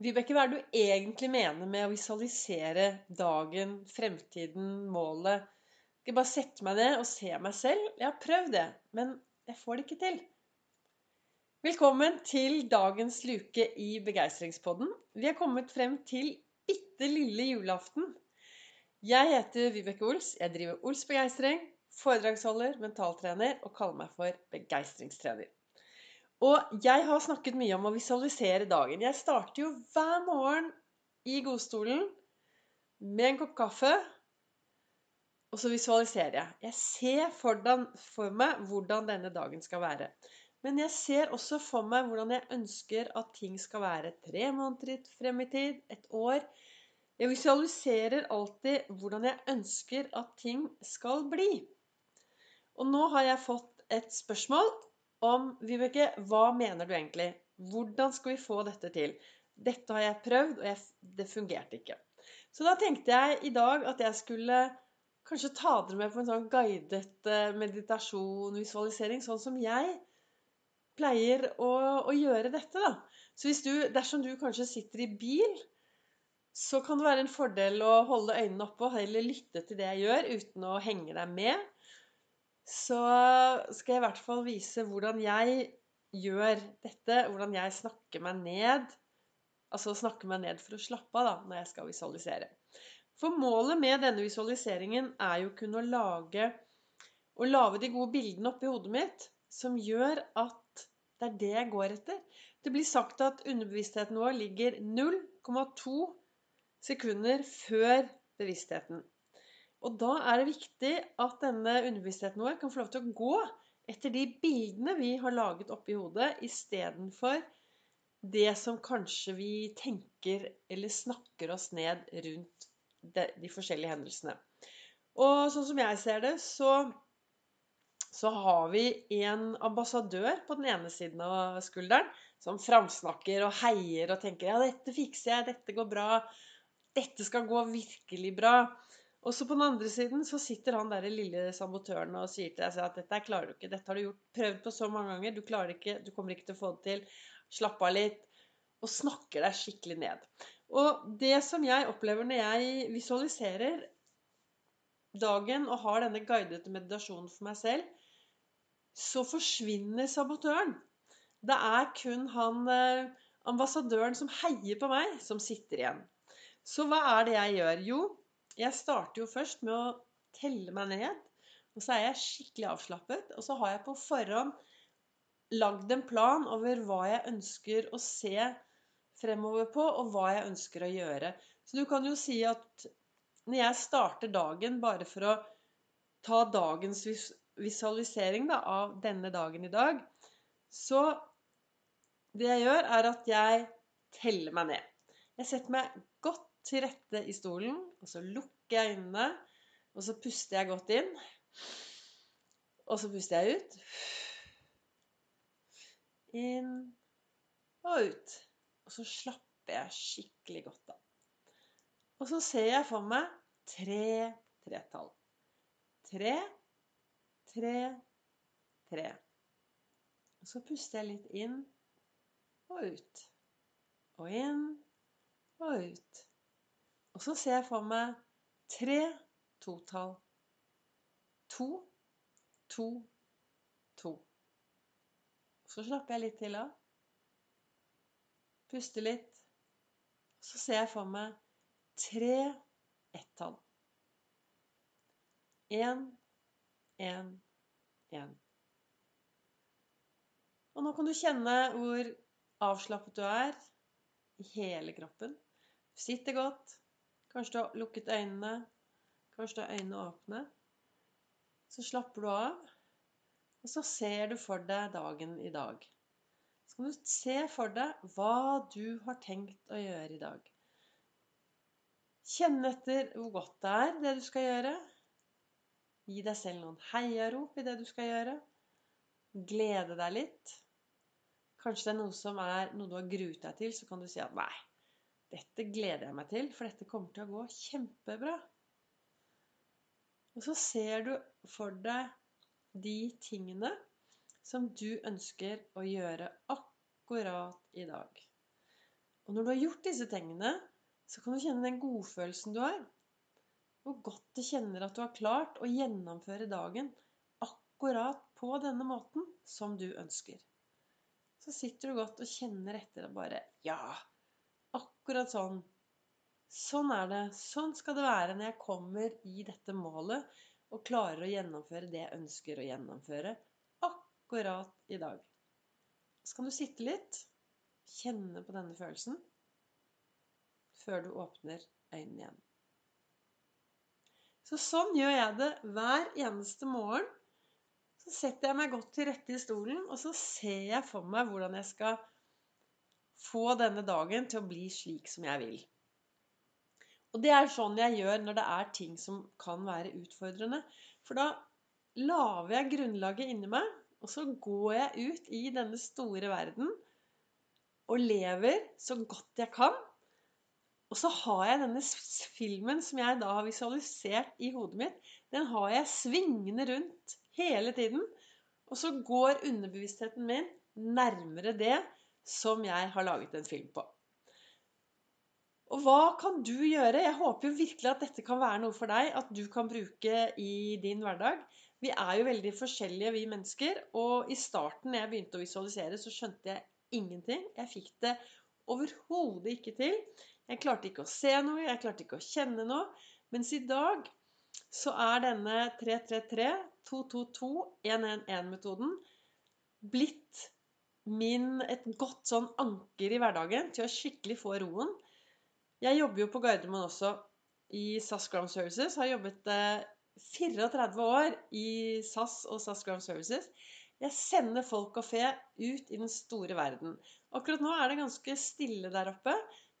Vibeke, hva er det du egentlig mener med å visualisere dagen, fremtiden, målet? Jeg bare sette meg ned og se meg selv? Jeg har prøvd det, men jeg får det ikke til. Velkommen til dagens luke i Begeistringspodden. Vi er kommet frem til bitte lille julaften. Jeg heter Vibeke Ols. Jeg driver Ols Begeistring, foredragsholder, mentaltrener og kaller meg for begeistringstrener. Og jeg har snakket mye om å visualisere dagen. Jeg starter jo hver morgen i godstolen med en kopp kaffe, og så visualiserer jeg. Jeg ser for, den, for meg hvordan denne dagen skal være. Men jeg ser også for meg hvordan jeg ønsker at ting skal være tre måneder frem i tid, et år. Jeg visualiserer alltid hvordan jeg ønsker at ting skal bli. Og nå har jeg fått et spørsmål om Vibeke, hva mener du egentlig? Hvordan skal vi få dette til? Dette har jeg prøvd, og jeg, det fungerte ikke. Så da tenkte jeg i dag at jeg skulle kanskje ta dere med på en sånn guidet eh, meditasjon, visualisering, sånn som jeg pleier å, å gjøre dette, da. Så du, dersom du kanskje sitter i bil, så kan det være en fordel å holde øynene oppe og heller lytte til det jeg gjør, uten å henge deg med så skal jeg i hvert fall vise hvordan jeg gjør dette. Hvordan jeg snakker meg ned. Altså snakker meg ned for å slappe av da, når jeg skal visualisere. For målet med denne visualiseringen er jo kun å lage å lage de gode bildene oppi hodet mitt som gjør at det er det jeg går etter. Det blir sagt at underbevisstheten vår ligger 0,2 sekunder før bevisstheten. Og da er det viktig at denne underbevisstheten vår kan få lov til å gå etter de bildene vi har laget oppi hodet, istedenfor det som kanskje vi tenker eller snakker oss ned rundt de, de forskjellige hendelsene. Og sånn som jeg ser det, så, så har vi en ambassadør på den ene siden av skulderen som framsnakker og heier og tenker ja, dette fikser jeg, dette går bra, dette skal gå virkelig bra. Og så på den andre siden så sitter han der lille sabotøren og sier til deg at dette klarer du ikke, dette har du gjort, prøvd på så mange ganger, du klarer ikke, du kommer ikke til å få det til. Slapp av litt. Og snakker deg skikkelig ned. Og det som jeg opplever når jeg visualiserer dagen og har denne guidede meditasjonen for meg selv, så forsvinner sabotøren. Det er kun han eh, ambassadøren som heier på meg, som sitter igjen. Så hva er det jeg gjør? Jo, jeg starter jo først med å telle meg ned. Og så er jeg skikkelig avslappet. Og så har jeg på forhånd lagd en plan over hva jeg ønsker å se fremover på, og hva jeg ønsker å gjøre. Så du kan jo si at når jeg starter dagen bare for å ta dagens visualisering da, av denne dagen i dag, så det jeg gjør, er at jeg teller meg ned. Jeg setter meg godt til rette i stolen, og så lukker jeg øynene, og så puster jeg godt inn. Og så puster jeg ut. Inn og ut. Og så slapper jeg skikkelig godt av. Og så ser jeg for meg tre tretall. Tre, tre, tre. Og så puster jeg litt inn og ut. Og inn og ut. Og så ser jeg for meg tre totall. To, to, to. Så slapper jeg litt til av. Puster litt. Så ser jeg for meg tre ett-tall. Én, én, én. Og nå kan du kjenne hvor avslappet du er i hele kroppen. Du sitter godt. Kanskje du har lukket øynene. Kanskje du har øynene åpne. Så slapper du av, og så ser du for deg dagen i dag. Så kan du se for deg hva du har tenkt å gjøre i dag. Kjenne etter hvor godt det er, det du skal gjøre. Gi deg selv noen heiarop i det du skal gjøre. Glede deg litt. Kanskje det er noe som er noe du har gruet deg til, så kan du si at nei, dette gleder jeg meg til, for dette kommer til å gå kjempebra. Og så ser du for deg de tingene som du ønsker å gjøre akkurat i dag. Og når du har gjort disse tingene, så kan du kjenne den godfølelsen du har. Hvor godt det kjenner at du har klart å gjennomføre dagen akkurat på denne måten som du ønsker. Så sitter du godt og kjenner etter og bare Ja, akkurat sånn. Sånn er det. Sånn skal det være når jeg kommer i dette målet og klarer å gjennomføre det jeg ønsker å gjennomføre akkurat i dag. Så kan du sitte litt, kjenne på denne følelsen før du åpner øynene igjen. Så sånn gjør jeg det hver eneste morgen. Så setter jeg meg godt til rette i stolen, og så ser jeg for meg hvordan jeg skal få denne dagen til å bli slik som jeg vil. Og det er sånn jeg gjør når det er ting som kan være utfordrende. For da lager jeg grunnlaget inni meg, og så går jeg ut i denne store verden og lever så godt jeg kan og så har jeg denne filmen som jeg da har visualisert i hodet mitt. Den har jeg svingende rundt hele tiden. Og så går underbevisstheten min nærmere det som jeg har laget en film på. Og hva kan du gjøre? Jeg håper jo virkelig at dette kan være noe for deg, at du kan bruke i din hverdag. Vi er jo veldig forskjellige, vi mennesker. Og i starten, når jeg begynte å visualisere, så skjønte jeg ingenting. Jeg fikk det overhodet ikke til. Jeg klarte ikke å se noe, jeg klarte ikke å kjenne noe. Mens i dag så er denne 333-222-111-metoden blitt min, et godt sånn anker i hverdagen til å skikkelig få roen. Jeg jobber jo på Gardermoen også i SAS Ground Services. Har jobbet eh, 34 år i SAS og SAS Ground Services. Jeg sender folk og fe ut i den store verden. Akkurat nå er det ganske stille der oppe.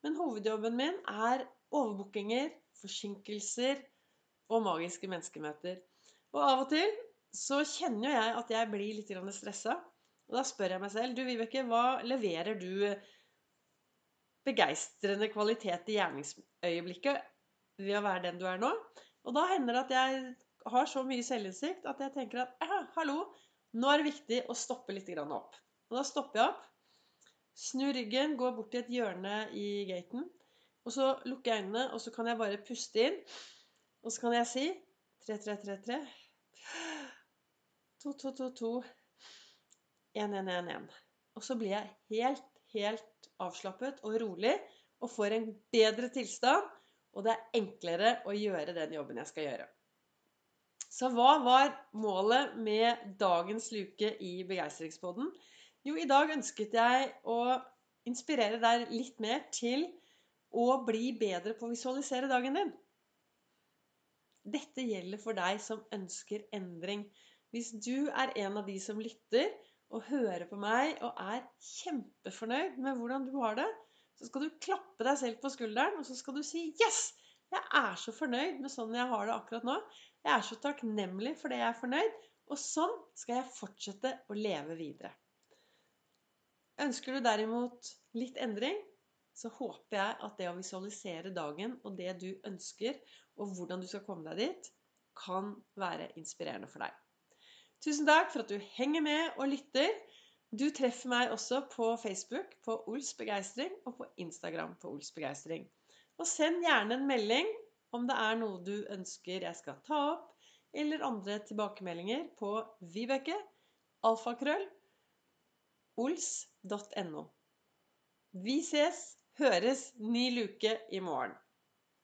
Men hovedjobben min er overbookinger, forsinkelser og magiske menneskemøter. Og av og til så kjenner jeg at jeg blir litt stressa. Og da spør jeg meg selv Du, Vibeke, hva leverer du begeistrende kvalitet i gjerningsøyeblikket ved å være den du er nå? Og da hender det at jeg har så mye selvinnsikt at jeg tenker at hallo, nå er det viktig å stoppe litt opp. Og da stopper jeg opp, snur ryggen, går bort til et hjørne i gaten. Og så lukker jeg øynene, og så kan jeg bare puste inn. Og så kan jeg si 3333 2222 1111. Og så blir jeg helt, helt avslappet og rolig og får en bedre tilstand. Og det er enklere å gjøre den jobben jeg skal gjøre. Så hva var målet med dagens luke i Begeistringspodden? Jo, i dag ønsket jeg å inspirere deg litt mer til å bli bedre på å visualisere dagen din. Dette gjelder for deg som ønsker endring. Hvis du er en av de som lytter og hører på meg og er kjempefornøyd med hvordan du har det, så skal du klappe deg selv på skulderen og så skal du si 'Yes! Jeg er så fornøyd med sånn jeg har det akkurat nå.' Jeg er så takknemlig for det jeg er fornøyd, og sånn skal jeg fortsette å leve videre. Ønsker du derimot litt endring, så håper jeg at det å visualisere dagen og det du ønsker, og hvordan du skal komme deg dit, kan være inspirerende for deg. Tusen takk for at du henger med og lytter. Du treffer meg også på Facebook på Ols begeistring og på Instagram på Ols begeistring. Og send gjerne en melding om det er noe du ønsker jeg skal ta opp, eller andre tilbakemeldinger på Vibeke, alfakrøll, ols.no. Vi ses, høres, ny luke i morgen.